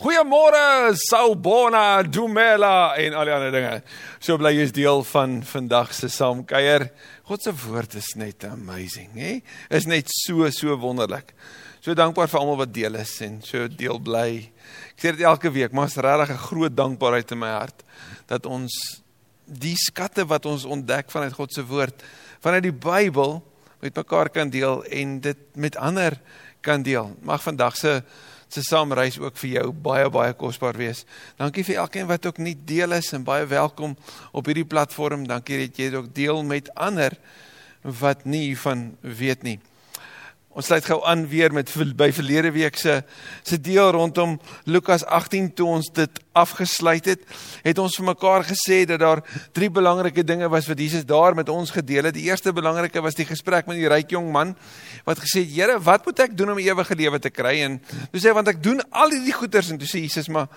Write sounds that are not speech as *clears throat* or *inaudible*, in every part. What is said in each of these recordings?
Goeiemôre, Saubona, Dumela en al die ander dinge. So bly jy is deel van vandag se saamkuier. God se woord is net amazing, hè? Is net so so wonderlik. So dankbaar vir almal wat deel is en so deel bly. Ek sê dit elke week, maar is regtig 'n groot dankbaarheid in my hart dat ons die skatte wat ons ontdek vanuit God se woord, vanuit die Bybel met mekaar kan deel en dit met ander kan deel. Mag vandag se se saamreis ook vir jou baie baie kosbaar wees. Dankie vir elkeen wat ook nie deel is en baie welkom op hierdie platform. Dankie dat jy dit ook deel met ander wat nie van weet nie. Ons sluit gou aan weer met by verlede week se se deel rondom Lukas 18 toe ons dit afgesluit het, het ons vir mekaar gesê dat daar drie belangrike dinge was wat Jesus daar met ons gedeel het. Die eerste belangrike was die gesprek met die ryk jong man wat gesê het: "Here, wat moet ek doen om ewige lewe te kry?" En toe sê hy: "Want ek doen al hierdie goeders." En toe sê Jesus: "Maar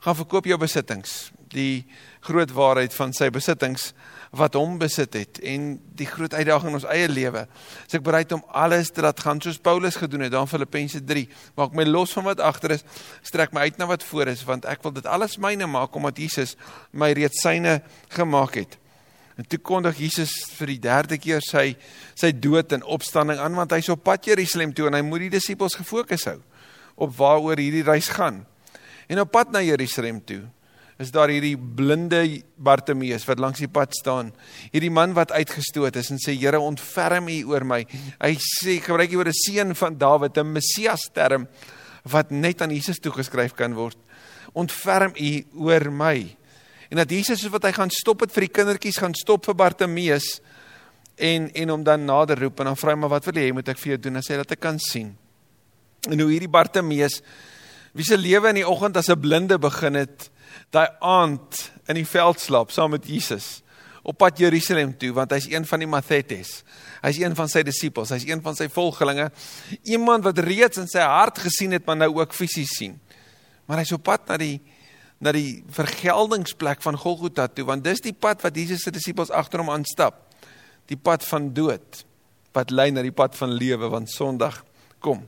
gaan verkoop jou besittings." Die groot waarheid van sy besittings wat hom besit het en die groot uitdaging in ons eie lewe. As ek bereid om alles te laat gaan soos Paulus gedoen het, dan Filippense 3, maak my los van wat agter is, strek my uit na wat voor is, want ek wil dit alles myne maak omdat Jesus my reeds syne gemaak het. En toe kondig Jesus vir die derde keer sy sy dood en opstanding aan want hy's op pad Jerusalem toe en hy moet die disippels gefokus hou op waaroor hierdie reis gaan. En op pad na Jerusalem toe is daar hierdie blinde Bartimeus wat langs die pad staan. Hierdie man wat uitgestoot is en sê Here ontferm U oor my. Hy sê gebruik hier oor 'n seun van Dawid, 'n Messias term wat net aan Jesus toegeskryf kan word. Ontferm U oor my. En dat Jesus soos wat hy gaan stop het vir die kindertjies gaan stop vir Bartimeus en en hom dan nader roep en dan vra hy maar wat wil jy moet ek vir jou doen? Dan sê hy dat ek kan sien. En hoe hierdie Bartimeus wie se lewe in die oggend as 'n blinde begin het, daai aand in die veld slaap saam met Jesus op pad Jerusalem toe want hy's een van die Mathetes. Hy's een van sy disippels, hy's een van sy volgelinge. Iemand wat reeds in sy hart gesien het maar nou ook fisies sien. Maar hy's op pad na die na die vergeldingsplek van Golgotha toe want dis die pad wat Jesus se disippels agter hom aanstap. Die pad van dood wat lei na die pad van lewe want Sondag kom.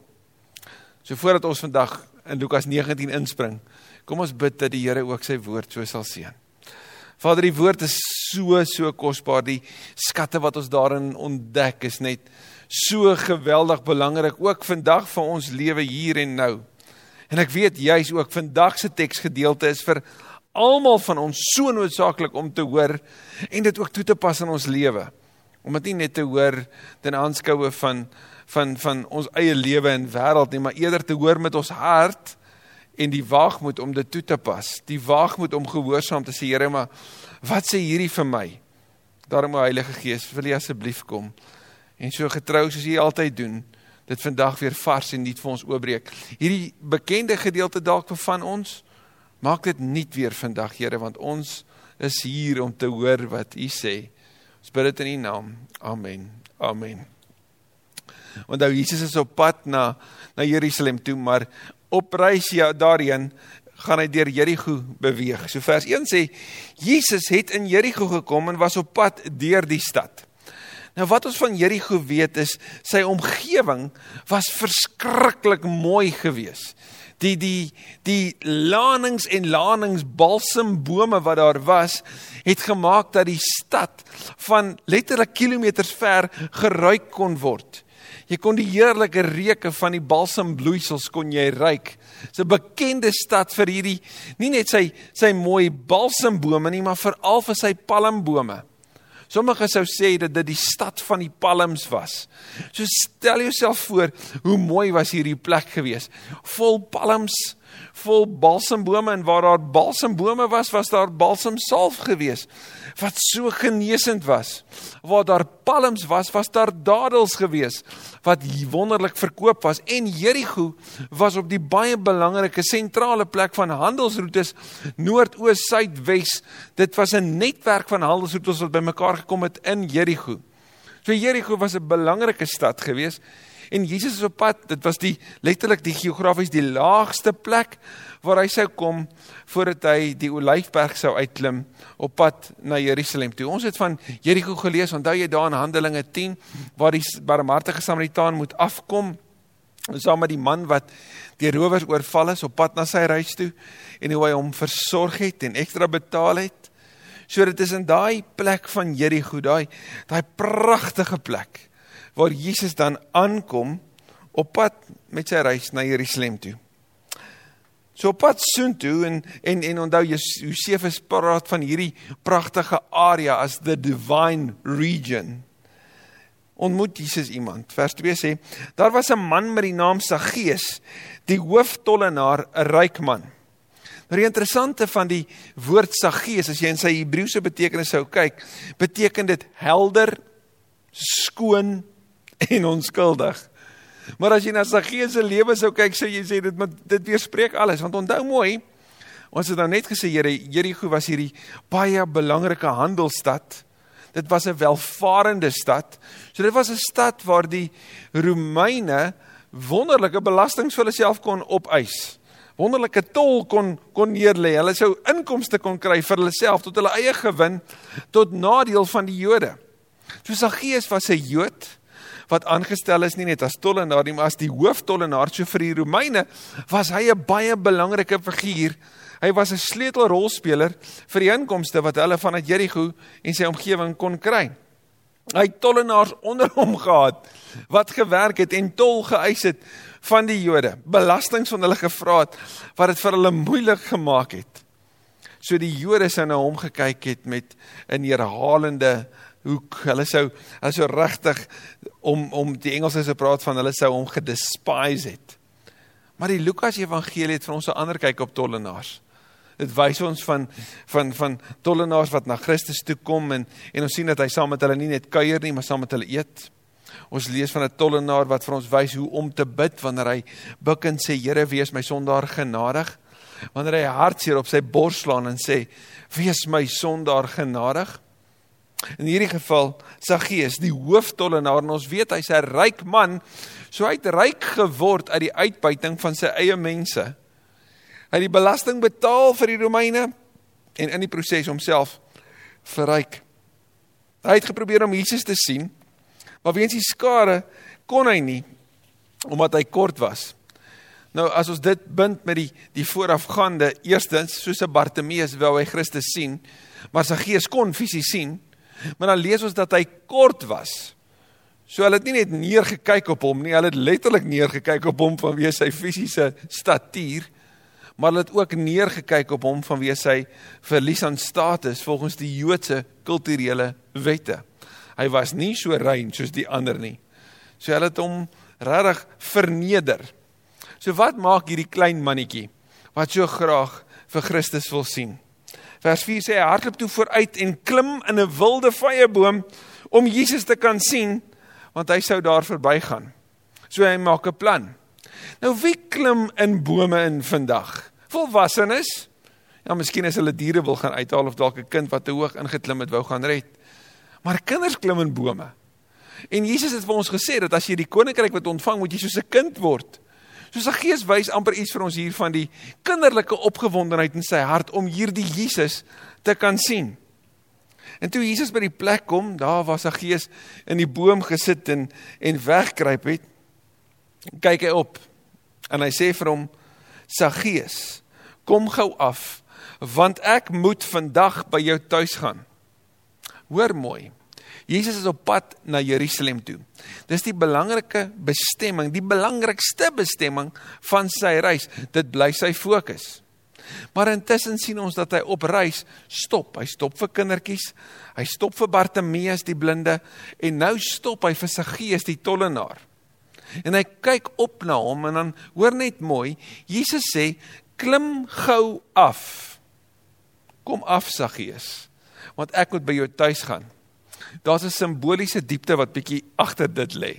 So voordat ons vandag in Lukas 19 inspring, Kom ons bid dat die Here ook sy woord so sal seën. Vader, die woord is so so kosbaar. Die skatte wat ons daarin ontdek is net so geweldig belangrik ook vandag vir ons lewe hier en nou. En ek weet jy's ook vandag se teksgedeelte is vir almal van ons so noodsaaklik om te hoor en dit ook toe te pas in ons lewe. Om dit nie net te hoor ten aanskoue van van van ons eie lewe en wêreld nie, maar eerder te hoor met ons hart en die waagmoed om dit toe te pas. Die waagmoed om gehoorsaam te sê, Here, maar wat sê hierdie vir my? Daarom o Heilige Gees, wil U asseblief kom en so getrou soos U altyd doen, dit vandag weer vars en nuut vir ons oopbreek. Hierdie bekende gedeelte dalk van ons, maak dit nuut weer vandag, Here, want ons is hier om te hoor wat U sê. Ons bid dit in U naam. Amen. Amen. Want Jesus is op pad na na Jerusalem toe, maar op reis ja daarheen gaan hy deur Jerigo beweeg. So vers 1 sê Jesus het in Jerigo gekom en was op pad deur die stad. Nou wat ons van Jerigo weet is sy omgewing was verskriklik mooi geweest. Die die die lanings en lanings balsembome wat daar was het gemaak dat die stad van letterlik kilometers ver geruik kon word. Jy kon die heerlike reuke van die balsambloeisels kon jy ruik. Dit's 'n bekende stad vir hierdie nie net sy sy mooi balsambome nie, maar veral vir sy palmbome. Sommige sou sê dat dit die stad van die palms was. So stel jouself voor hoe mooi was hierdie plek gewees. Vol palms, vol balsambome en waar daar balsambome was, was daar balsamsalf gewees wat so genesend was. Waar daar palms was, was daar dadels gewees wat wonderlik verkoop was en Jerigo was op die baie belangrike sentrale plek van handelsroetes noord-oos, suid-wes. Dit was 'n netwerk van handelsroetes wat bymekaar gekom het in Jerigo. So Jerigo was 'n belangrike stad gewees en Jesus is op pad. Dit was die letterlik die geografies die laagste plek waar hy sou kom voordat hy die Olyfberg sou uitklim op pad na Jerusalem toe. Ons het van Jericho gelees, onthou jy daar in Handelinge 10 waar die barmhartige Samaritaan moet afkom saam met die man wat deur rowers oorval is op pad na sy huis toe en hoe hy hom versorg het en ekstra betaal het. So dit is in daai plek van Jerigo, daai daai pragtige plek waar Jesus dan aankom op pad met sy reis na Jerusalem toe. So op pad soontoe en en en onthou Josefus praat van hierdie pragtige area as the divine region ontmoet Jesus iemand. Vers 2 sê: Daar was 'n man met die naam Saggeus, die hooftollenaar, 'n ryk man. Nou die interessante van die woord Saggeus, as jy in sy Hebreëse betekenis sou kyk, beteken dit helder, skoon en onskuldig. Maar as jy na Saggeus se lewe sou kyk, sou jy sê dit met dit weerspreek alles, want onthou mooi, ons het nou net gesê Here, Jerigo was hierdie baie belangrike handelsstad dit was 'n welvarende stad. So dit was 'n stad waar die Romeine wonderlike belastings vir hulle self kon opeis. Wonderlike tol kon kon neerlê. Hulle sou inkomste kon kry vir hulle self tot hulle eie gewin tot nadeel van die Jode. So Saggeus was 'n Jood wat aangestel is nie net as tollenaar nie, maar as die hooftollenaar so vir die Romeine was hy 'n baie belangrike figuur Hy was 'n sleutelrolspeler vir die inkomste wat hulle vanuit Jerigo en sy omgewing kon kry. Hy het tollenaars onder hom gehad wat gewerk het en tol geëis het van die Jode, belastings van hulle gevra het wat dit vir hulle moeilik gemaak het. So die Jode sou na hom gekyk het met 'n neerhalende hoek. Hulle sou hulle sou regtig om om die Engelse se praat van hulle sou hom gedespise het. Maar die Lukas Evangelie het vir ons 'n ander kyk op tollenaars. Dit wys ons van van van tollenaars wat na Christus toe kom en en ons sien dat hy saam met hulle nie net kuier nie, maar saam met hulle eet. Ons lees van 'n tollenaar wat vir ons wys hoe om te bid wanneer hy buig en sê Here, wees my sondaar genadig. Wanneer hy hartseer op sy bors slaan en sê, "Wees my sondaar genadig." In hierdie geval, Saggeus, die hooftollenaar, en ons weet hy's 'n ryk man, so hy het ryk geword uit die uitbuiting van sy eie mense. Hy het die belasting betaal vir die Romeine en in die proses homself verryk. Hy het geprobeer om Jesus te sien, maar weens die skare kon hy nie omdat hy kort was. Nou as ons dit bind met die die voorafgaande, eerstens soos 'n Bartimeus wou hy Christus sien, maar sy gees kon fisies sien, maar dan lees ons dat hy kort was. So hulle het nie net neergekyk op hom nie, hulle het letterlik neergekyk op hom vanweë sy fisiese statuur maar hulle het ook neergekyk op hom vanweë sy verlies aan status volgens die Joodse kulturele wette. Hy was nie so rein soos die ander nie. So hulle het hom regtig verneder. So wat maak hierdie klein mannetjie wat so graag vir Christus wil sien? Vers 4 sê hy hardloop toe vooruit en klim in 'n wilde vyeboom om Jesus te kan sien want hy sou daar verbygaan. So hy maak 'n plan. Nou wie klim in bome in vandag? volwassenes. Ja, miskien as hulle diere wil gaan uithaal of dalk 'n kind wat te hoog ingeklim het wou gaan red. Maar kinders klim in bome. En Jesus het vir ons gesê dat as jy die koninkryk wat ontvang, moet jy soos 'n kind word. Soos 'n gees wys amper iets vir ons hier van die kinderlike opgewondenheid in sy hart om hierdie Jesus te kan sien. En toe Jesus by die plek kom, daar was 'n gees in die boom gesit en en wegkruip het. Kyk hy op en hy sê vir hom: "Saggeus, kom gou af want ek moet vandag by jou tuis gaan. Hoor mooi. Jesus is op pad na Jerusalem toe. Dis die belangrike bestemming, die belangrikste bestemming van sy reis. Dit bly sy fokus. Maar intussen sien ons dat hy op reis stop. Hy stop vir kindertjies, hy stop vir Bartimeus die blinde en nou stop hy vir Saggeus die tollenaar. En hy kyk op na hom en dan hoor net mooi, Jesus sê klim gou af. Kom af, Saggeus, want ek moet by jou tuis gaan. Daar's 'n simboliese diepte wat bietjie agter dit lê.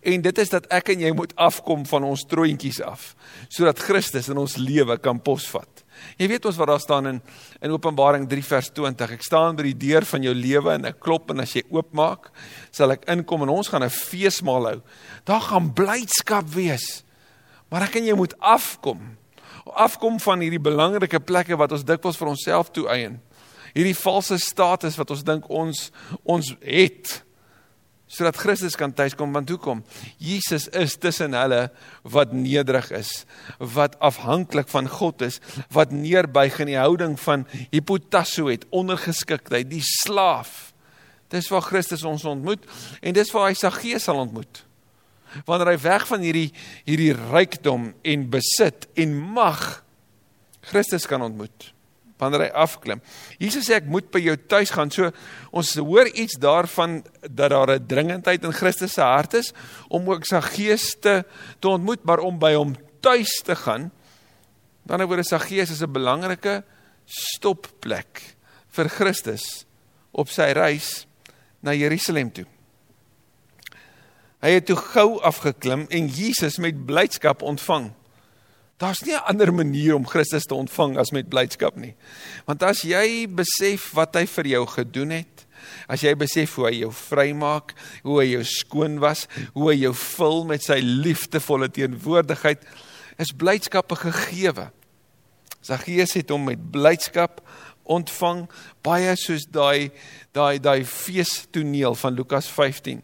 En dit is dat ek en jy moet afkom van ons troontjies af, sodat Christus in ons lewe kan posvat. Jy weet ons wat daar staan in in Openbaring 3 vers 20. Ek staan by die deur van jou lewe en ek klop en as jy oopmaak, sal ek inkom en ons gaan 'n feesmaal hou. Daar gaan blydskap wees. Maar ek en jy moet afkom afkom van hierdie belangrike plekke wat ons dikwels vir onsself toeëien. Hierdie valse status wat ons dink ons ons het. sodat Christus kan tuiskom want hoekom? Jesus is tussen hulle wat nederig is, wat afhanklik van God is, wat neerbuig in die houding van hipotasso het, ondergeskiktheid, die slaaf. Dis waar Christus ons ontmoet en dis waar hy Saggeus sal ontmoet. Wanneer hy weg van hierdie hierdie rykdom en besit en mag Christus kan ontmoet wanneer hy afklim. Jesus sê ek moet by jou tuis gaan. So ons hoor iets daarvan dat daar 'n dringendheid in Christus se hart is om ook sy gees te, te ontmoet, maar om by hom tuis te gaan. Dan word sy gees is 'n belangrike stopplek vir Christus op sy reis na Jerusalem toe. Hy het toe gou afgeklim en Jesus met blydskap ontvang. Daar's nie 'n ander manier om Christus te ontvang as met blydskap nie. Want as jy besef wat hy vir jou gedoen het, as jy besef hoe hy jou vrymaak, hoe hy jou skoon was, hoe hy jou vul met sy liefdevolle teenwoordigheid, is blydskap 'n gegewe. Saggeus het hom met blydskap ontvang, baie soos daai daai daai feestoneel van Lukas 15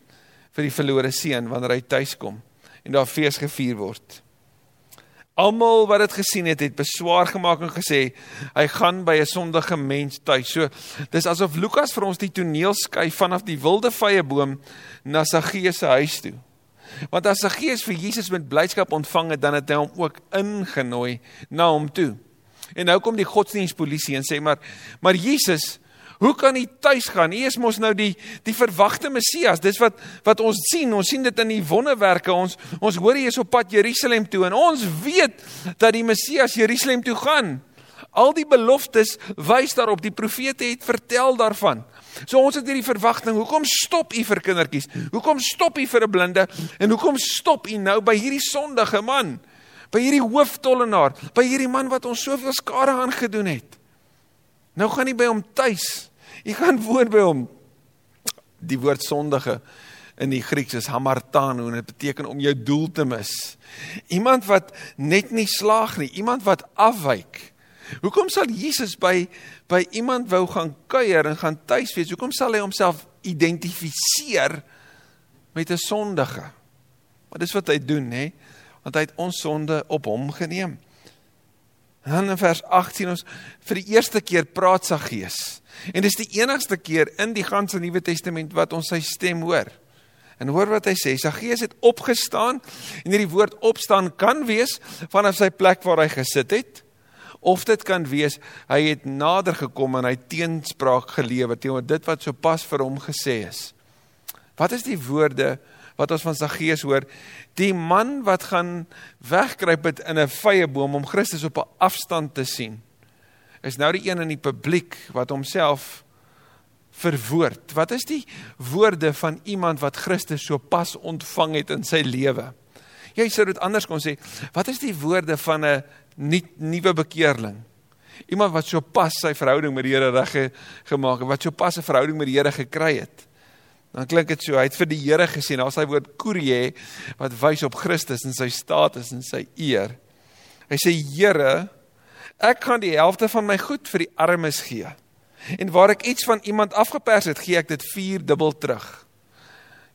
vir die verlore seun wanneer hy tuis kom en daar fees gevier word. Almal wat dit gesien het, het beswaar gemaak en gesê hy gaan by 'n sondige mens tuis. So dis asof Lukas vir ons die toneel skuif vanaf die wilde vyeboom na Saggeus se huis toe. Want as Saggeus vir Jesus met blydskap ontvang het, dan het hy hom ook ingenooi na hom toe. En nou kom die godsdienstpolisie en sê maar maar Jesus Hoe kan hy tuis gaan? Hy is mos nou die die verwagte Messias. Dis wat wat ons sien. Ons sien dit in die wonderwerke. Ons ons hoor hy is op pad Jerusalem toe en ons weet dat die Messias Jerusalem toe gaan. Al die beloftes wys daarop. Die profete het vertel daarvan. So ons het hierdie verwagting. Hoekom stop u vir kindertjies? Hoekom stop u vir 'n blinde? En hoekom stop u nou by hierdie sondige man? By hierdie hooftollenaar, by hierdie man wat ons soveel skade aangedoen het? Nou gaan jy by hom tuis. Jy gaan woon by hom. Die woord sondige in die Grieks is hamartano en dit beteken om jou doel te mis. Iemand wat net nie slaag nie, iemand wat afwyk. Hoekom sal Jesus by by iemand wou gaan kuier en gaan tuis wees? Hoekom sal hy homself identifiseer met 'n sondige? Maar dis wat hy doen, hè? Want hy het ons sonde op hom geneem. En dan in vers 18 ons vir die eerste keer praat sy gees. En dis die enigste keer in die ganse Nuwe Testament wat ons sy stem hoor. En hoor wat hy sê, sy gees het opgestaan en hierdie woord opstaan kan wees vanaf sy plek waar hy gesit het of dit kan wees hy het nader gekom en hy teenspraak gelewer teenoor dit wat sopas vir hom gesê is. Wat is die woorde wat ons van Saggeus hoor, die man wat gaan wegkruip het in 'n vrye boom om Christus op 'n afstand te sien, is nou die een in die publiek wat homself verwoord. Wat is die woorde van iemand wat Christus so pas ontvang het in sy lewe? Jy sou dit anders kon sê, wat is die woorde van 'n nuwe bekeerling? Iemand wat so pas sy verhouding met die Here reg gemaak het, wat so pas 'n verhouding met die Here gekry het dan klink dit so, hy het vir die Here gesê, daar's hy woord kurie wat wys op Christus en sy status en sy eer. Hy sê Here, ek gaan die helfte van my goed vir die armes gee. En waar ek iets van iemand afgepers het, gee ek dit 4 dubbel terug.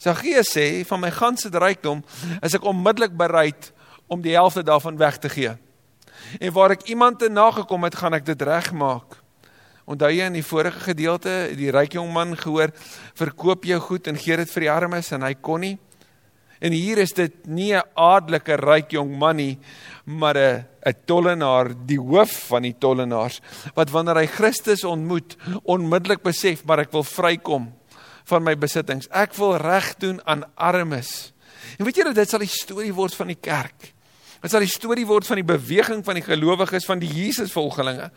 Saggeus sê van my ganse rykdom is ek onmiddellik bereid om die helfte daarvan weg te gee. En waar ek iemand te nagekom het, gaan ek dit regmaak. Onthou jy in die vorige gedeelte die ryk jong man gehoor verkoop jou goed en gee dit vir die armes en hy kon nie. En hier is dit nie 'n adelike ryk jong man nie, maar 'n 'n tollenaar, die hoof van die tollenaars wat wanneer hy Christus ontmoet, onmiddellik besef maar ek wil vrykom van my besittings. Ek wil reg doen aan armes. En weet dat dit sal die storie word van die kerk. Dit sal die storie word van die beweging van die gelowiges van die Jesusvolgelinge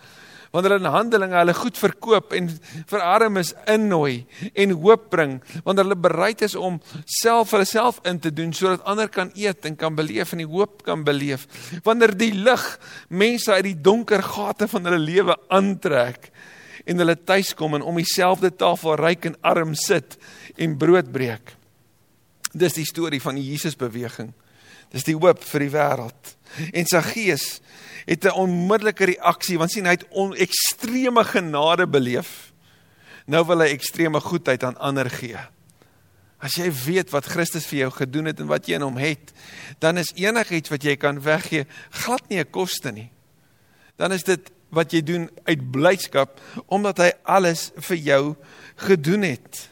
wanneer hulle in Handelinge hulle goed verkoop en vir armes innooi en hoop bring, wanneer hulle bereid is om self vir hulself in te doen sodat ander kan eet en kan beleef en die hoop kan beleef. Wanneer die lig mense uit die donker gate van hulle lewe aantrek en hulle tuis kom en om dieselfde tafel ryk en arm sit en brood breek. Dis die storie van die Jesus beweging. Dis die hoop vir die wêreld. En sy gees het 'n onmiddellike reaksie want sien hy het on, ekstreme genade beleef. Nou wil hy ekstreme goedheid aan ander gee. As jy weet wat Christus vir jou gedoen het en wat jy in hom het, dan is enigiets wat jy kan weggee glad nie 'n koste nie. Dan is dit wat jy doen uit blydskap omdat hy alles vir jou gedoen het.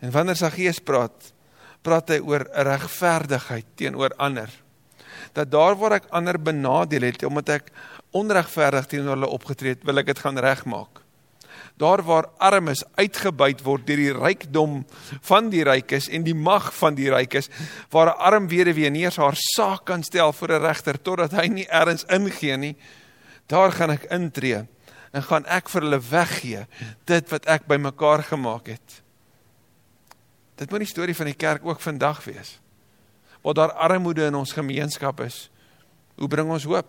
En wanneer Saggeus praat, praat hy oor regverdigheid teenoor ander. Dat daar waar ek ander benadeel het omdat ek onregverdig teenoor hulle opgetree het, wil ek dit gaan regmaak daar waar armes uitgebuit word deur die rykdom van die rykes en die mag van die rykes, waar 'n arm weduwee nie eens haar saak kan stel voor 'n regter totdat hy nie ergens ingee nie, daar gaan ek intree en gaan ek vir hulle weggee dit wat ek bymekaar gemaak het. Dit moet die storie van die kerk ook vandag wees. Waar daar armoede in ons gemeenskap is, hoe bring ons hoop?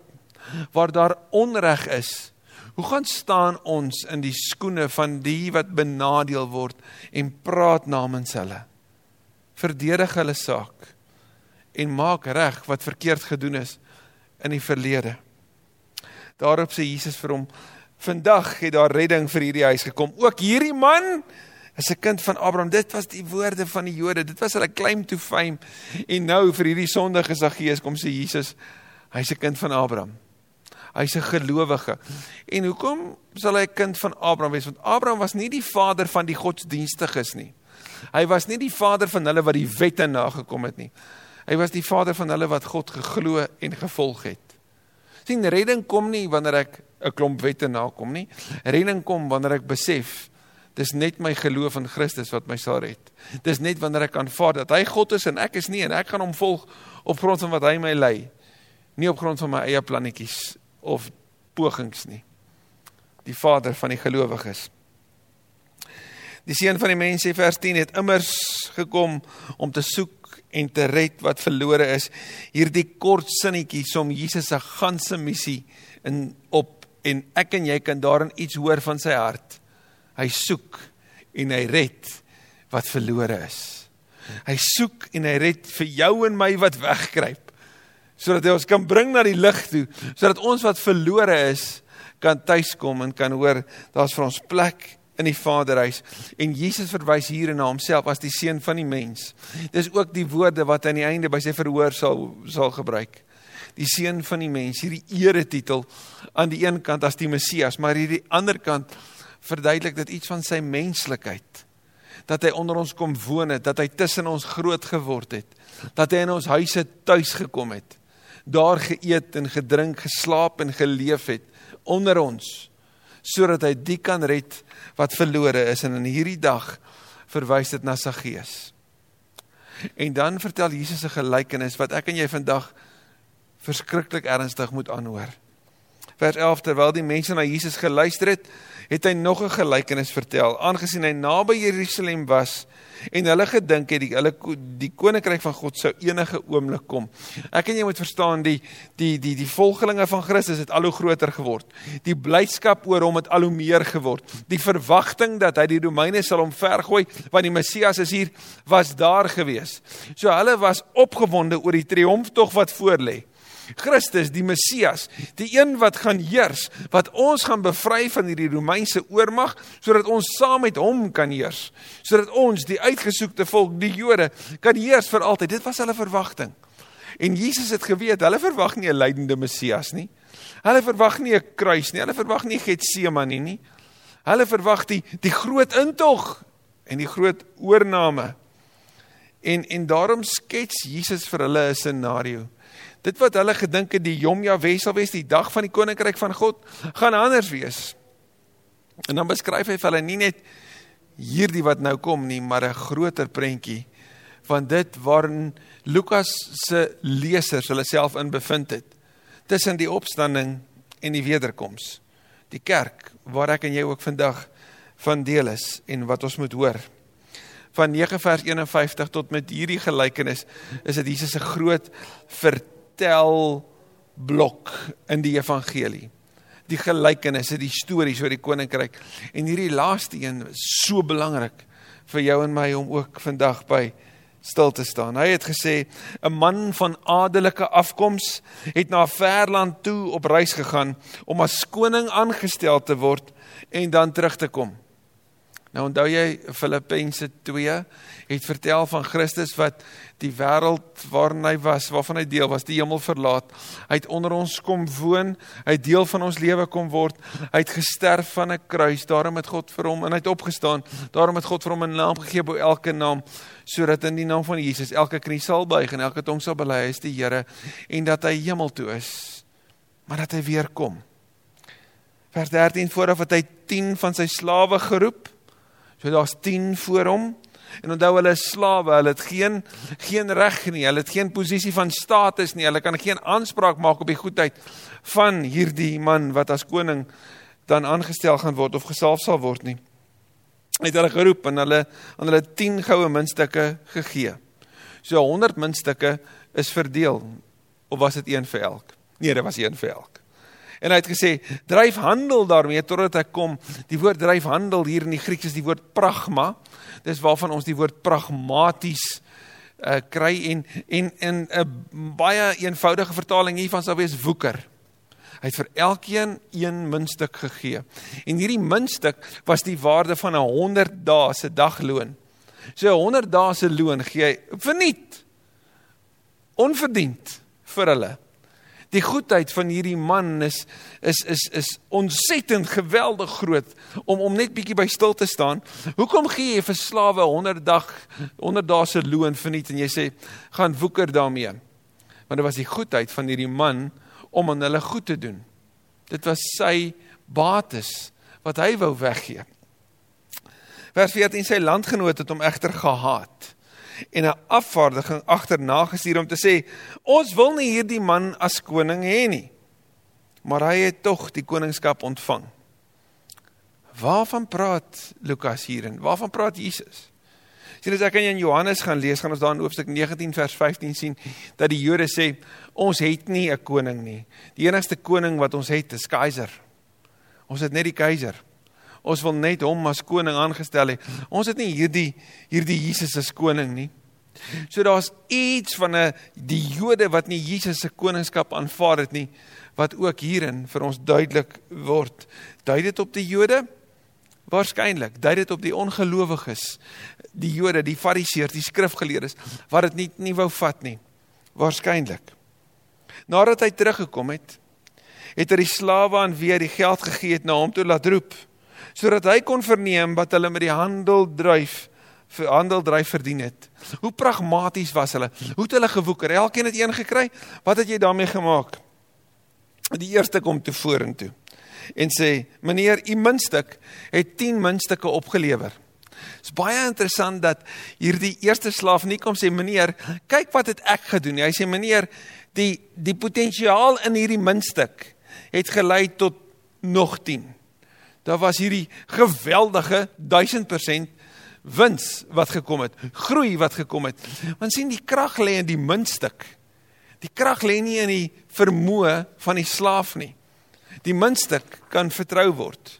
Waar daar onreg is, Hoe gaan staan ons in die skoene van die wat benadeel word en praat namens hulle? Verdedig hulle saak en maak reg wat verkeerd gedoen is in die verlede. Daarop sê Jesus vir hom: "Vandag het daar redding vir hierdie huis gekom. Ook hierdie man is 'n kind van Abraham. Dit was die woorde van die Jode. Dit was hulle claim to fame. En nou vir hierdie sondige Saggeus kom sê Jesus, hy's 'n kind van Abraham." Hy's 'n gelowige. En hoekom sal hy 'n kind van Abraham wees? Want Abraham was nie die vader van die godsdienstiges nie. Hy was nie die vader van hulle wat die wette nagekom het nie. Hy was die vader van hulle wat God geglo en gevolg het. Sien, redding kom nie wanneer ek 'n klomp wette nakom nie. Redding kom wanneer ek besef dis net my geloof in Christus wat my sal red. Dis net wanneer ek aanvaar dat hy God is en ek is nie en ek gaan hom volg op grond van wat hy my lei. Nie op grond van my eie plannetjies of pogings nie. Die Vader van die gelowiges. Die seun van die mens sê vers 10 het immers gekom om te soek en te red wat verlore is. Hierdie kort sinnetjie som Jesus se ganse missie in op en ek en jy kan daarin iets hoor van sy hart. Hy soek en hy red wat verlore is. Hy soek en hy red vir jou en my wat wegkruip sodat hy ons kan bring na die lig toe, sodat ons wat verlore is kan tuiskom en kan hoor daar's vir ons plek in die Vaderhuis en Jesus verwys hier na homself as die seun van die mens. Dis ook die woorde wat aan die einde by sy verhoor sal sal gebruik. Die seun van die mens, hierdie eretitel aan die een kant as die Messias, maar hierdie ander kant verduidelik dit iets van sy menslikheid. Dat hy onder ons kom woon het, dat hy tussen ons groot geword het, dat hy in ons huise tuis gekom het daar geëet en gedrink, geslaap en geleef het onder ons sodat hy die kan red wat verlore is en in hierdie dag verwys dit na Saggeus. En dan vertel Jesus 'n gelykenis wat ek en jy vandag verskriklik ernstig moet aanhoor. Vers 11 terwyl die mense na Jesus geluister het, het hy nog 'n gelykenis vertel. Aangesien hy naby Jerusalem was en hulle gedink het die hulle die koninkryk van God sou enige oomblik kom. Ek en jy moet verstaan die die die die volgelinge van Christus het al hoe groter geword. Die blydskap oor hom het al hoe meer geword. Die verwagting dat hy die Romeine sal omvergooi want die Messias is hier was daar gewees. So hulle was opgewonde oor die triomftog wat voorlê. Christus die Messias, die een wat gaan heers, wat ons gaan bevry van hierdie Romeinse oormag sodat ons saam met hom kan heers, sodat ons die uitgesoekte volk, die Jode, kan heers vir altyd. Dit was hulle verwagting. En Jesus het geweet, hulle verwag nie 'n lydende Messias nie. Hulle verwag nie 'n kruis nie, hulle verwag nie Getsemane nie. Hulle verwag die die groot intog en die groot oorname. En en daarom skets Jesus vir hulle 'n scenario dit wat hulle gedink het die Jom Jahwe sal wees die dag van die koninkryk van God gaan anders wees. En dan beskryf hy vir hulle nie net hierdie wat nou kom nie, maar 'n groter prentjie van dit waarin Lukas se lesers hulle self in bevind het. Tussen die opstanding en die wederkoms. Die kerk waar ek en jy ook vandag van deel is en wat ons moet hoor. Van 9 vers 51 tot met hierdie gelykenis is dit Jesus se groot vertel blok in die evangelie. Die gelykenisse, die stories oor die koninkryk en hierdie laaste een is so belangrik vir jou en my om ook vandag by stil te staan. Hy het gesê 'n man van adelike afkoms het na 'n ver land toe op reis gegaan om as koning aangestel te word en dan terug te kom. Nou onthou jy Filippense 2 het vertel van Christus wat die wêreld waarin hy was, waarvan hy deel was, die hemel verlaat. Hy het onder ons kom woon, hy het deel van ons lewe kom word. Hy het gesterf van 'n kruis, daarom het God vir hom en hy het opgestaan. Daarom het God vir hom 'n naam gegee bo elke naam, sodat in die naam van Jesus elke knie sal buig en elke tong sal bely hy is die Here en dat hy hemel toe is, maar dat hy weer kom. Vers 13 vooraf het hy 10 van sy slawe geroep. So daar's 10 voor hom. En onthou hulle is slawe, hulle het geen geen reg nie, hulle het geen posisie van status nie, hulle kan geen aanspraak maak op die goedheid van hierdie man wat as koning dan aangestel gaan word of gesalf sal word nie. Hy het hulle geroep en hulle aan hulle 10 goue muntstukke gegee. So 100 muntstukke is verdeel of was dit een vir elk? Nee, dit was een vir elk. En hy het gesê, dryf handel daarmee totdat ek kom. Die woord dryf handel hier in die Grieks is die woord pragma. Dis waarvan ons die woord pragmaties uh, kry en en in 'n uh, baie eenvoudige vertaling hiervan sou wees woeker. Hy het vir elkeen een muntstuk gegee. En hierdie muntstuk was die waarde van 'n 100 dae se dagloon. So 'n 100 dae se loon gee hy verniet. Onverdiend vir hulle. Die goedheid van hierdie man is is is is ontsettend geweldig groot om om net bietjie by stil te staan. Hoekom gee jy vir slawe 100 dag 100 dae se loon verniet en jy sê gaan woeker daarmee? Want dit was die goedheid van hierdie man om aan hulle goed te doen. Dit was sy bates wat hy wou weggee. Vers 14 sy landgenoot het hom egter gehaat en 'n afvaardiging agterna gestuur om te sê ons wil nie hierdie man as koning hê nie. Maar hy het tog die koningskap ontvang. Waarvan praat Lukas hierin? Waarvan praat Jesus? Sien as ek in Johannes gaan lees, gaan ons daar in hoofstuk 19 vers 15 sien dat die Jode sê ons het nie 'n koning nie. Die enigste koning wat ons het is keiser. Ons het net die keiser. Ons wil net hom as koning aangestel hê. Ons het nie hierdie hierdie Jesus as koning nie. So daar's iets van 'n die Jode wat nie Jesus se koningskap aanvaar het nie wat ook hierin vir ons duidelik word. Dui dit op die Jode? Waarskynlik. Dui dit op die ongelowiges, die Jode, die Fariseërs, die skrifgeleerdes wat dit nie nie wou vat nie. Waarskynlik. Nadat hy teruggekom het, het hy die slawe aan wie hy die geld gegee het na hom toe laat roep sodat hy kon verneem wat hulle met die handel dryf vir handel dryf verdien het. Hoe pragmaties was hulle? Hoe het hulle gewoeker? Elkeen het een gekry. Wat het jy daarmee gemaak? Die eerste kom toe vorentoe en sê: "Meneer, u muntstuk het 10 muntstukke opgelewer." Dit is baie interessant dat hierdie eerste slaaf nie kom sê: "Meneer, kyk wat het ek gedoen." Hy sê: "Meneer, die die potensiaal in hierdie muntstuk het gelei tot nog 10." Daar was hierdie geweldige 1000% wins wat gekom het, groei wat gekom het. Want sien die krag lê in die muntstuk. Die krag lê nie in die vermoë van die slaaf nie. Die muntstuk kan vertrou word.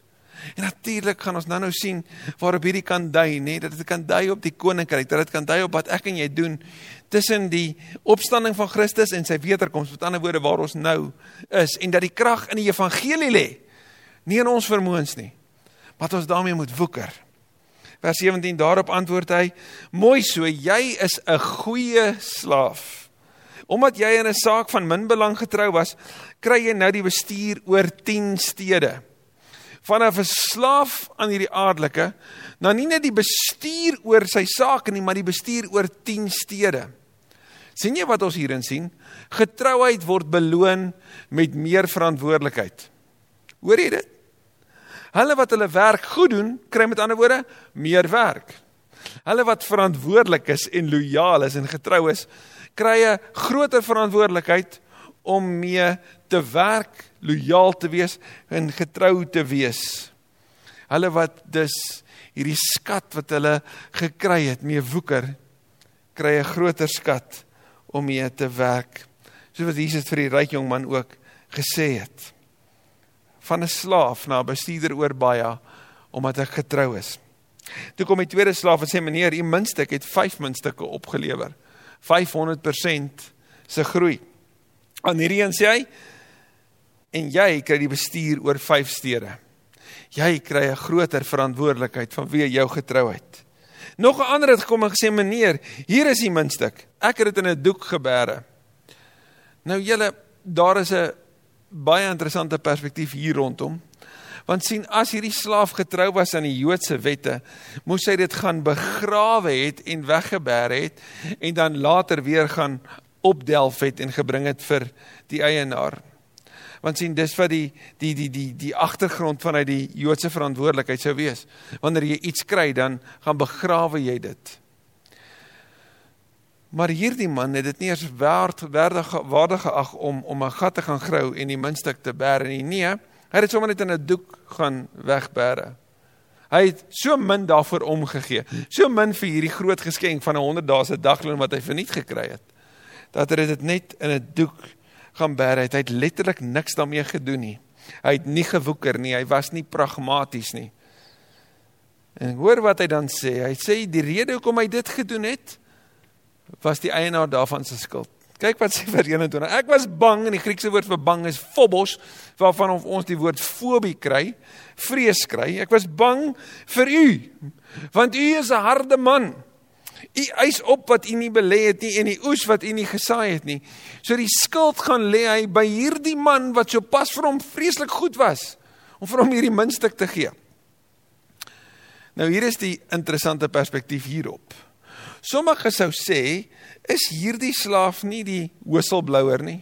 En natuurlik gaan ons nou-nou sien waarop hierdie kan dui, nê, dat dit kan dui op die koninkryk, dat dit kan dui op wat ek en jy doen tussen die opstanding van Christus en sy wederkoms, met ander woorde waar ons nou is en dat die krag in die evangelie lê nie in ons vermoëns nie, wat ons daarmee moet woeker. Vers 17 daarop antwoord hy: "Mooi so, jy is 'n goeie slaaf. Omdat jy in 'n saak van min belang getrou was, kry jy nou die bestuur oor 10 stede." Vanaf 'n slaaf aan hierdie aardelike, nou nie net die bestuur oor sy sake nie, maar die bestuur oor 10 stede. sien jy wat ons hierin sien? Getrouheid word beloon met meer verantwoordelikheid. Hoor jy dit? Hulle wat hulle werk goed doen, kry met ander woorde meer werk. Hulle wat verantwoordelik is en lojaal is en getrou is, kry 'n groter verantwoordelikheid om mee te werk, lojaal te wees en getrou te wees. Hulle wat dus hierdie skat wat hulle gekry het, mee woeker, kry 'n groter skat om mee te werk. Soos wat Jesus vir die ryk jong man ook gesê het van 'n slaaf na 'n bestuurder oor baie omdat ek getrou is. Toe kom die tweede slaaf en sê meneer, u muntstuk het 5 muntstukke opgelewer. 500% se groei. Aan hierdie een sê hy en jy kry die bestuur oor 5 stede. Jy kry 'n groter verantwoordelikheid vanweë jou getrouheid. Nog 'n ander het gekom en gesê meneer, hier is die muntstuk. Ek het dit in 'n doek gebeere. Nou julle, daar is 'n baie interessante perspektief hier rondom. Want sien, as hierdie slaaf getrou was aan die Joodse wette, moes hy dit gaan begrawe het en weggeberg het en dan later weer gaan opdelf het en gebring het vir die eienaar. Want sien, dis wat die die die die die agtergrond vanuit die Joodse verantwoordelikheid sou wees. Wanneer jy iets kry, dan gaan begrawe jy dit. Maar hierdie man het dit nie eens werd waardig waardig geag om om 'n gat te gaan grou en die muntstuk te bær nie. Nee, hy het sommer net in 'n doek gaan wegbêre. Hy het so min daarvoor omgegee. So min vir hierdie groot geskenk van 'n 100 dae se dagloon wat hy verniet gekry het. Dat hy dit net in 'n doek gaan bær. Hy het letterlik niks daarmee gedoen nie. Hy het nie gewoeker nie. Hy was nie pragmaties nie. En hoor wat hy dan sê. Hy sê die rede hoekom hy dit gedoen het, was die eienaar daarvan se skuld. Kyk wat sê vers 21. Ek was bang en die Griekse woord vir bang is phobos waarvan ons die woord fobie kry, vrees kry. Ek was bang vir u want u is 'n harde man. U eis op wat u nie belê het nie en die oes wat u nie gesaai het nie. So die skuld gaan lê hy by hierdie man wat so pas vir hom vreeslik goed was om vir hom hierdie muntstuk te gee. Nou hier is die interessante perspektief hierop. Sommige sou sê, is hierdie slaaf nie die whistleblower nie?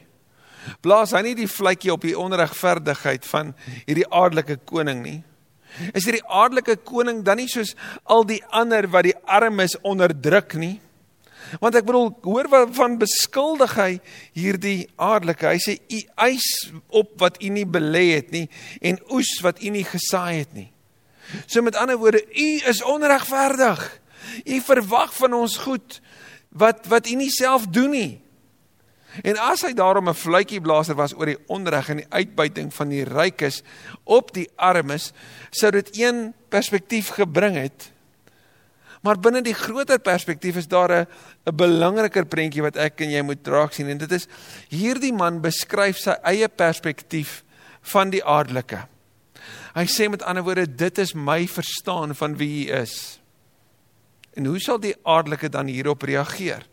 Blaas hy nie die vletjie op die onregverdigheid van hierdie aardelike koning nie? Is hierdie aardelike koning dan nie soos al die ander wat die armes onderdruk nie? Want ek bedoel, hoor wat van beskuldig hy hierdie aardelike. Hy sê u eis op wat u nie belê het nie en oes wat u nie gesaai het nie. So met ander woorde, u is onregverdig. U verwag van ons goed wat wat u nie self doen nie. En as hy daarom 'n fluitjie blaaser was oor die onreg en die uitbuiting van die rykes op die armes, sou dit een perspektief gebring het. Maar binne die groter perspektief is daar 'n 'n belangriker prentjie wat ek en jy moet raak sien en dit is hierdie man beskryf sy eie perspektief van die aardelike. Hy sê met ander woorde dit is my verstaan van wie hy is. En hoe sal die aardelike dan hierop reageer?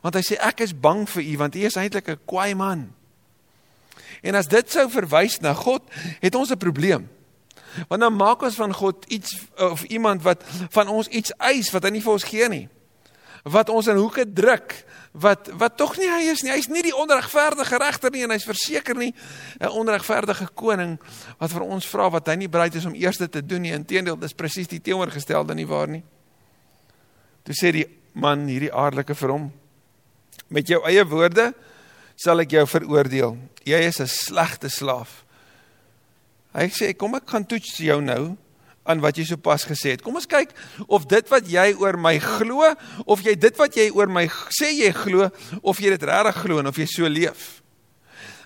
Want hy sê ek is bang vir u want u is eintlik 'n kwaai man. En as dit sou verwys na God, het ons 'n probleem. Want dan maak ons van God iets of iemand wat van ons iets eis wat hy nie vir ons gee nie. Wat ons in hoeke druk, wat wat tog nie hy is nie. Hy's nie die onregverdige regter nie en hy's verseker nie 'n onregverdige koning wat vir ons vra wat hy nie bereid is om eers te doen nie. Inteendeel, dis presies die teenoorgestelde nie waar nie. Toe sê die man hierdie aardelike vir hom: Met jou eie woorde sal ek jou veroordeel. Jy is 'n slegte slaaf. Hy sê kom ek gaan toets jou nou aan wat jy sopas gesê het. Kom ons kyk of dit wat jy oor my glo of jy dit wat jy oor my sê jy glo of jy dit regtig glo en of jy so leef.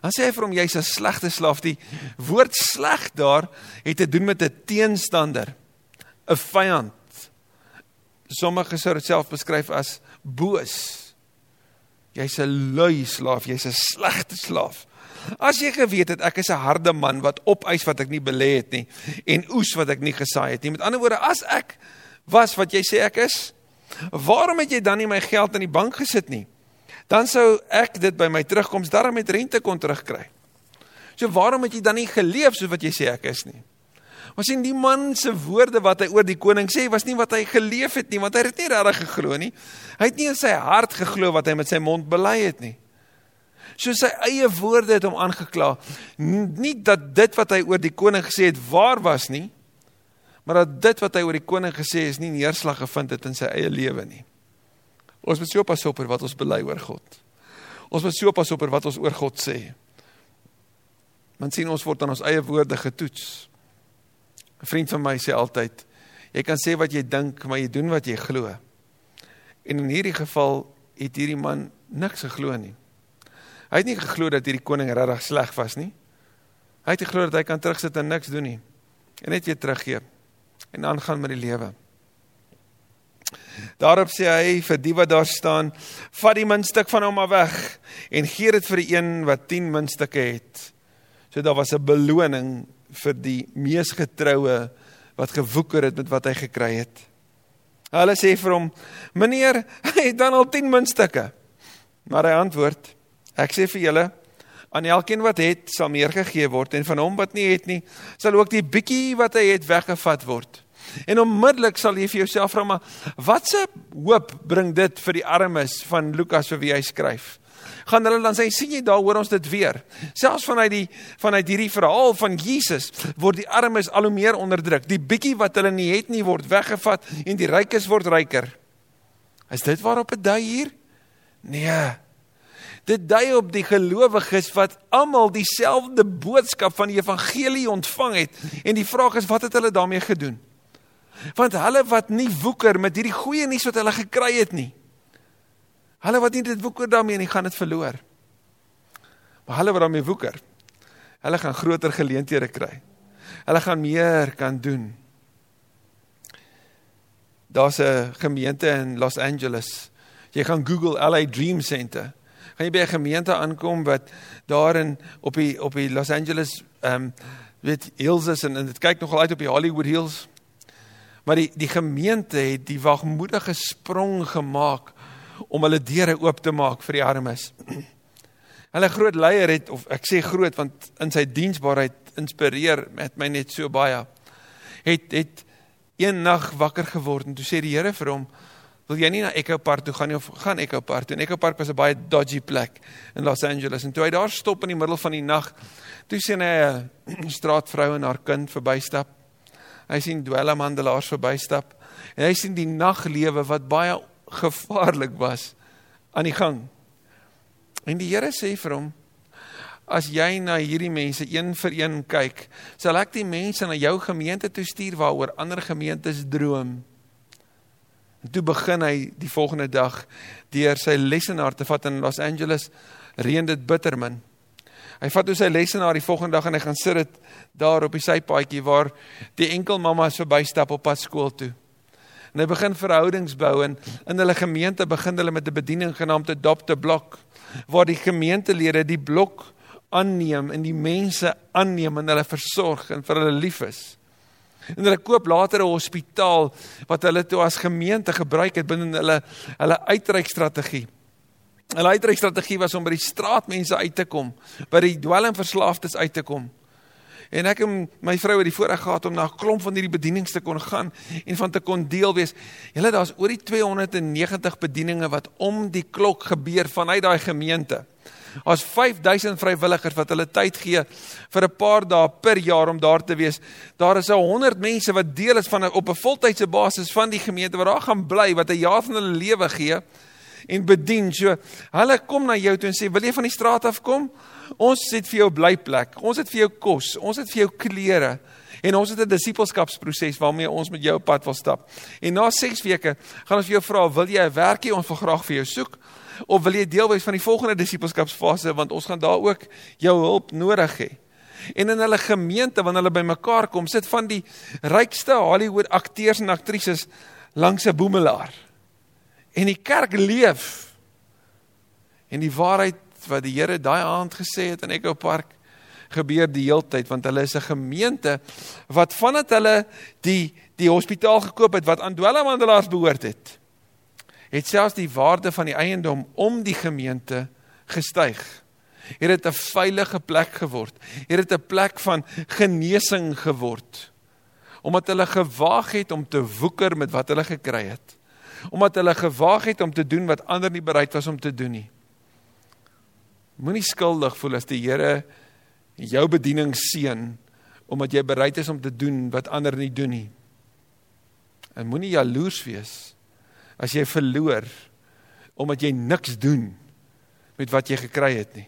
Dan sê hy vir hom jy's 'n slegte slaaf. Die woord sleg daar het te doen met 'n teenstander, 'n vyand. Sommige sou dit self beskryf as boos. Jy's 'n lui slaaf, jy's 'n slegte slaaf. As jy geweet het ek is 'n harde man wat opeis wat ek nie belê het nie en oes wat ek nie gesaai het nie. Met ander woorde, as ek was wat jy sê ek is, waarom het jy dan nie my geld in die bank gesit nie? Dan sou ek dit by my terugkoms darm met rente kon terugkry. So waarom het jy dan nie geleef soos wat jy sê ek is nie? Maar sien die man se woorde wat hy oor die koning sê was nie wat hy geleef het nie, want hy het nie regtig geglo nie. Hy het nie in sy hart geglo wat hy met sy mond bely het nie. So sy eie woorde het hom aangekla. Nie dat dit wat hy oor die koning gesê het waar was nie, maar dat dit wat hy oor die koning gesê het nie neerslag gevind het in sy eie lewe nie. Ons moet so pas op oor wat ons bely oor God. Ons moet so pas op oor wat ons oor God sê. Want sien ons word aan ons eie woorde getoets. 'n Vriend van my sê altyd, jy kan sê wat jy dink, maar jy doen wat jy glo. En in hierdie geval het hierdie man niks geglo nie. Hy het nie geglo dat hierdie koning regtig sleg was nie. Hy het geglo dat hy kan terugsit en niks doen nie. En net weer teruggee en aangaan met die lewe. Daarop sê hy vir die wat daar staan, vat die muntstuk van hom af weg en gee dit vir die een wat 10 muntstukke het. So daar was 'n beloning vir die mees getroue wat gewoeker het met wat hy gekry het. Hulle sê vir hom: "Meneer, *laughs* hy het dan al 10 muntstukke." Maar hy antwoord: "Ek sê vir julle, aan elkeen wat het, sal meer gegee word en van hom wat nie het nie, sal ook die bietjie wat hy het weggevat word." En onmiddellik sal jy vir jouself vra maar watse hoop bring dit vir die armes van Lukas vir wie hy skryf? Gaan hulle dan sê sien jy daar hoor ons dit weer. Selfs vanuit die vanuit hierdie verhaal van Jesus word die armes al hoe meer onderdruk. Die bietjie wat hulle nie het nie word weggevat en die rykes word ryker. Is dit waarop dit dui hier? Nee. Dit dui op die gelowiges wat almal dieselfde boodskap van die evangelie ontvang het en die vraag is wat het hulle daarmee gedoen? Want hulle wat nie woeker met hierdie goeie nuus wat hulle gekry het nie. Hulle wat nie dit woeker daarmee nie, gaan dit verloor. Maar hulle wat daarmee woeker, hulle gaan groter geleenthede kry. Hulle gaan meer kan doen. Daar's 'n gemeente in Los Angeles. Jy gaan Google LA Dream Center. Gaan jy by 'n gemeente aankom wat daarin op die op die Los Angeles ehm um, weet hills is en, en dit kyk nogal uit op die Hollywood Hills. Maar die die gemeente het die wagmoedige sprong gemaak om hulle deure oop te maak vir die armes. Hulle groot leier het of ek sê groot want in sy diensbaarheid inspireer met my net so baie. Het het een nag wakker geword en toe sê die Here vir hom wil jy nie na Echo Park toe gaan nie of gaan Echo Park toe? En Echo Park was 'n baie dodgy plek in Los Angeles en toe hy daar stop in die middel van die nag, toe sien hy 'n *clears throat* straatvrou en haar kind verbystap. Hy sien dwelmhandelaars verbystap en hy sien die naglewe wat baie gevaarlik was aan die gang. En die Here sê vir hom: As jy na hierdie mense een vir een kyk, sal ek die mense na jou gemeente toe stuur waaroor ander gemeentes droom. En toe begin hy die volgende dag deur sy lesenaar te vat in Los Angeles, reën dit bitter min. Hy vat toe sy lesenaar die volgende dag en hy gaan sit dit daar op die sypaadjie waar die enkel mammas verbystap op pad skool toe. En hy begin verhoudings bou en in hulle gemeente begin hulle met 'n bediening genaamd Adopt a Block waar die gemeentelede die blok aanneem en die mense aanneem en hulle versorg en vir hulle lief is. En hulle koop later 'n hospitaal wat hulle toe as gemeente gebruik het binne hulle hulle uitreikstrategie. Hulle uitreikstrategie was om by die straatmense uit te kom, by die dwelmverslaafdes uit te kom. En ek en my vrou het die voorreg gehad om na 'n klomp van hierdie bedienings te kon gaan en van te kon deel wees. Julle daar's oor die 290 bedieninge wat om die klok gebeur vanuit daai gemeente. As 5000 vrywilligers wat hulle tyd gee vir 'n paar dae per jaar om daar te wees. Daar is 'n 100 mense wat deel is van op 'n voltydse basis van die gemeente wat daar gaan bly wat 'n jaar van hulle lewe gee en bedien. So hulle kom na jou toe en sê, "Wil jy van die straat af kom? Ons het vir jou blyplek. Ons het vir jou kos. Ons het vir jou klere." En ons het 'n disippelskapsproses waarmee ons met jou op pad wil stap. En na 6 weke gaan ons vir jou vra, "Wil jy 'n werkie ons wil graag vir jou soek?" Of wil jy deel wees van die volgende disippelskapsfase want ons gaan daar ook jou hulp nodig hê. En in hulle gemeente wanneer hulle bymekaar kom, sit van die rykste Hollywood akteurs en aktrises langs 'n boemelaar en die kerk leef. En die waarheid wat die Here daai aand gesê het in Echo Park gebeur die heeltyd want hulle is 'n gemeente wat vandat hulle die die hospitaal gekoop het wat aan dwelmhandelaars behoort het het selfs die waarde van die eiendom om die gemeente gestyg. Het dit 'n veilige plek geword. Het dit 'n plek van genesing geword. Omdat hulle gewaag het om te woeker met wat hulle gekry het omdat hulle gewaag het om te doen wat ander nie bereid was om te doen nie. Moenie skuldig voel as die Here jou bediening seën omdat jy bereid is om te doen wat ander nie doen nie. En moenie jaloers wees as jy verloor omdat jy niks doen met wat jy gekry het nie.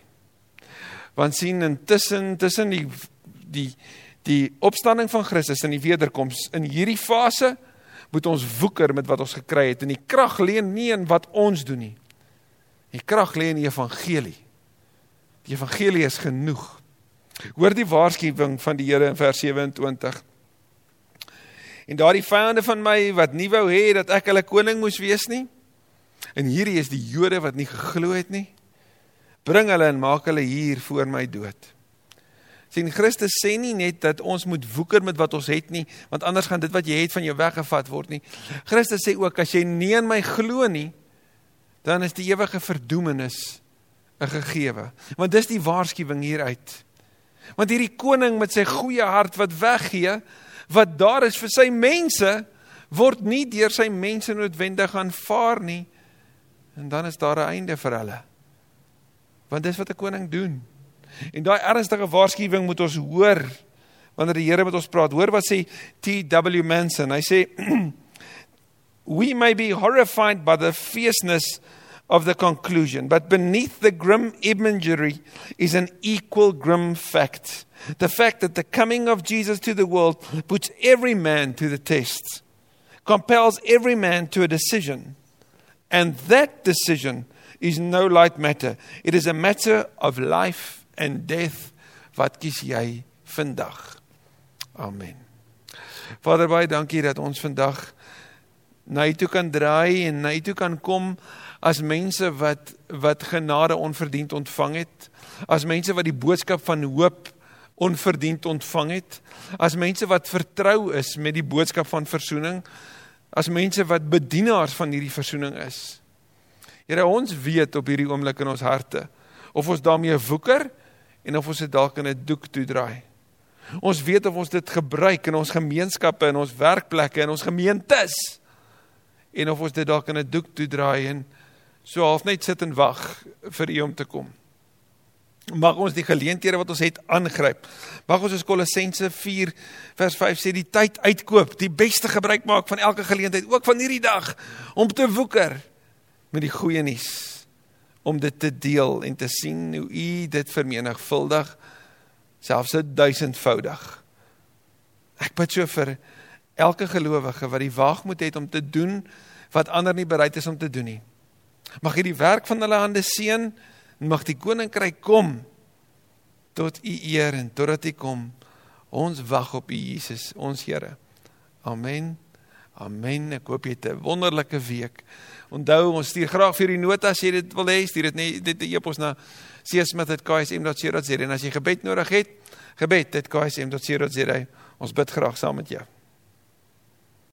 Want sien intussen tussen die die die opstanding van Christus en die wederkoms in hierdie fase moet ons woeker met wat ons gekry het en die krag lê nie in wat ons doen nie. Die krag lê in die evangelie. Die evangelie is genoeg. Hoor die waarskuwing van die Here in vers 27. En daardie vyande van my wat nie wou hê dat ek hulle koning moes wees nie. En hierdie is die Jode wat nie geglo het nie. Bring hulle en maak hulle hier voor my dood. Sien Christus sê nie net dat ons moet woeker met wat ons het nie, want anders gaan dit wat jy het van jou weggevat word nie. Christus sê ook as jy nie in my glo nie, dan is die ewige verdoemenis gegewe. Want dis die waarskuwing hieruit. Want hierdie koning met sy goeie hart wat weggee, wat daar is vir sy mense, word nie deur sy mense noodwendig aanvaar nie. En dan is daar 'n einde vir hulle. Want dis wat 'n koning doen. En daai ernstige waarskuwing moet ons hoor wanneer die Here met ons praat. Hoor wat sê T.W. Manson. Hy sê *clears throat* we may be horrified by the fierceness of the conclusion, but beneath the grim imagery is an equal grim fact. The fact that the coming of Jesus to the world puts every man to the test, compels every man to a decision. And that decision is no light matter. It is a matter of life and death. Wat kies jy vandag? Amen. Vader baie dankie dat ons vandag na U toe kan draai en na U toe kan kom as mense wat wat genade onverdiend ontvang het, as mense wat die boodskap van hoop onverdiend ontvang het, as mense wat vertrou is met die boodskap van verzoening, as mense wat bedienaars van hierdie verzoening is. Here, ons weet op hierdie oomblik in ons harte of ons daarmee woeker en of ons dit dalk in 'n doek toedraai. Ons weet of ons dit gebruik in ons gemeenskappe, in ons werkplekke, in ons gemeentes en of ons dit dalk in 'n doek toedraai en so half net sit en wag vir U om te kom. Mag ons die geleenthede wat ons het aangryp. Mag ons soos Kolossense 4 vers 5 sê die tyd uitkoop, die beste gebruik maak van elke geleentheid, ook van hierdie dag om te woeker met die goeie nuus, om dit te deel en te sien hoe U dit vermenigvuldig selfs 1000voudig. Ek bid so vir elke gelowige wat die waagmoed het om te doen wat ander nie bereid is om te doen nie. Mag jy die werk van hulle hande seën en mag die koninkryk kom tot u eer en totdat hy kom. Ons wag op u Jesus, ons Here. Amen. Amen. Ek hoop jy het 'n wonderlike week. Onthou, ons stuur graag vir die nota as jy dit wil hê, stuur dit net dit e-pos na csmith@ksm.co.za en as jy gebed nodig het, gebed@ksm.co.za. Ons bid graag saam met jou.